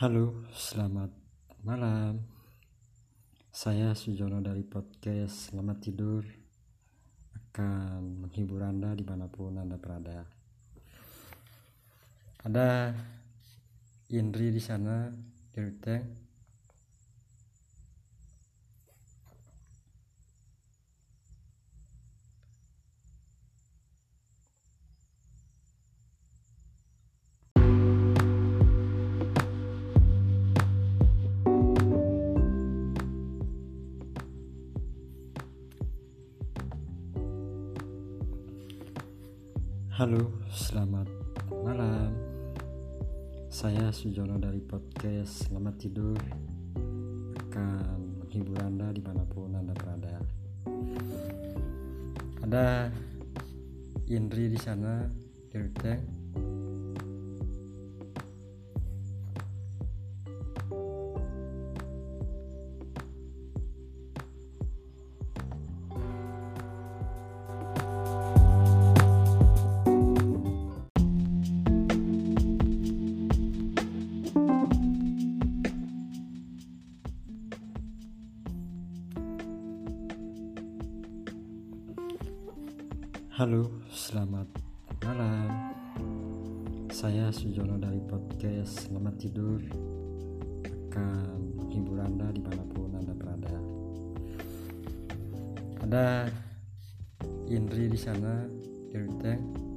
Halo, selamat malam. Saya Sujono dari podcast Selamat Tidur akan menghibur Anda di mana pun Anda berada. Ada Indri di sana di Ruteng. Halo, selamat malam. Saya Sujono dari podcast Selamat Tidur akan menghibur Anda di mana pun Anda berada. Ada Indri di sana di Halo, selamat malam. Saya Sujono dari podcast Selamat Tidur akan menghibur Anda di mana pun Anda berada. Ada Indri di sana di Ruteng.